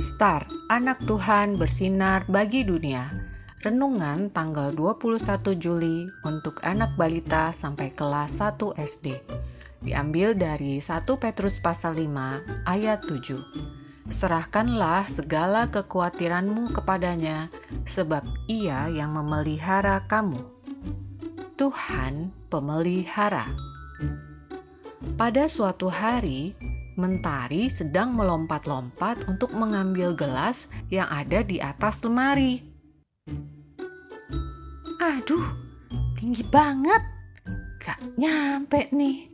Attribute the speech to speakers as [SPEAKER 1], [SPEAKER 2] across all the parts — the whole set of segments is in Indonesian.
[SPEAKER 1] Star, anak Tuhan bersinar bagi dunia. Renungan tanggal 21 Juli untuk anak balita sampai kelas 1 SD. Diambil dari 1 Petrus pasal 5 ayat 7. Serahkanlah segala kekhawatiranmu kepadanya, sebab ia yang memelihara kamu. Tuhan pemelihara. Pada suatu hari, Mentari sedang melompat-lompat untuk mengambil gelas yang ada di atas lemari.
[SPEAKER 2] Aduh, tinggi banget. Gak nyampe nih.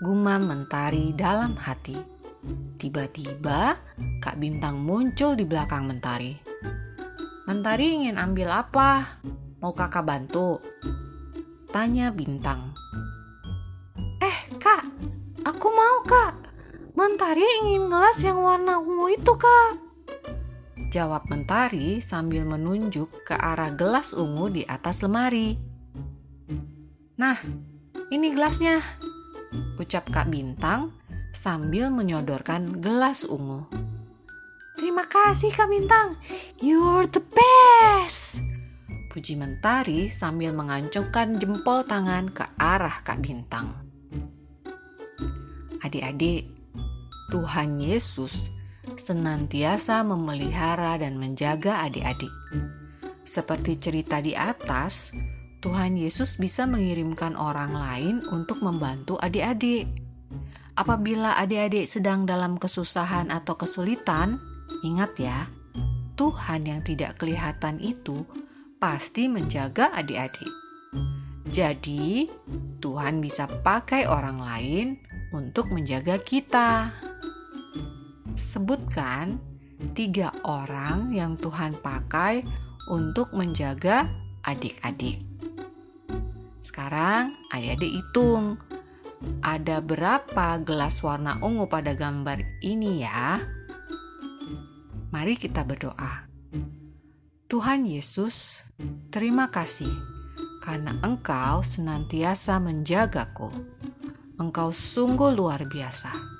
[SPEAKER 1] Gumam Mentari dalam hati. Tiba-tiba, Kak Bintang muncul di belakang Mentari. Mentari ingin ambil apa? Mau kakak bantu? Tanya Bintang.
[SPEAKER 2] Eh, Kak, aku mau, Kak. Mentari ingin gelas yang warna ungu itu, Kak.
[SPEAKER 1] Jawab Mentari sambil menunjuk ke arah gelas ungu di atas lemari. Nah, ini gelasnya, ucap Kak Bintang sambil menyodorkan gelas ungu.
[SPEAKER 2] Terima kasih Kak Bintang, you're the best.
[SPEAKER 1] Puji Mentari sambil mengancungkan jempol tangan ke arah Kak Bintang. Adik-adik, Tuhan Yesus senantiasa memelihara dan menjaga adik-adik. Seperti cerita di atas, Tuhan Yesus bisa mengirimkan orang lain untuk membantu adik-adik. Apabila adik-adik sedang dalam kesusahan atau kesulitan, ingat ya, Tuhan yang tidak kelihatan itu pasti menjaga adik-adik. Jadi, Tuhan bisa pakai orang lain untuk menjaga kita. Sebutkan tiga orang yang Tuhan pakai untuk menjaga adik-adik. Sekarang adik-adik hitung ada berapa gelas warna ungu pada gambar ini ya? Mari kita berdoa. Tuhan Yesus, terima kasih karena Engkau senantiasa menjagaku. Engkau sungguh luar biasa.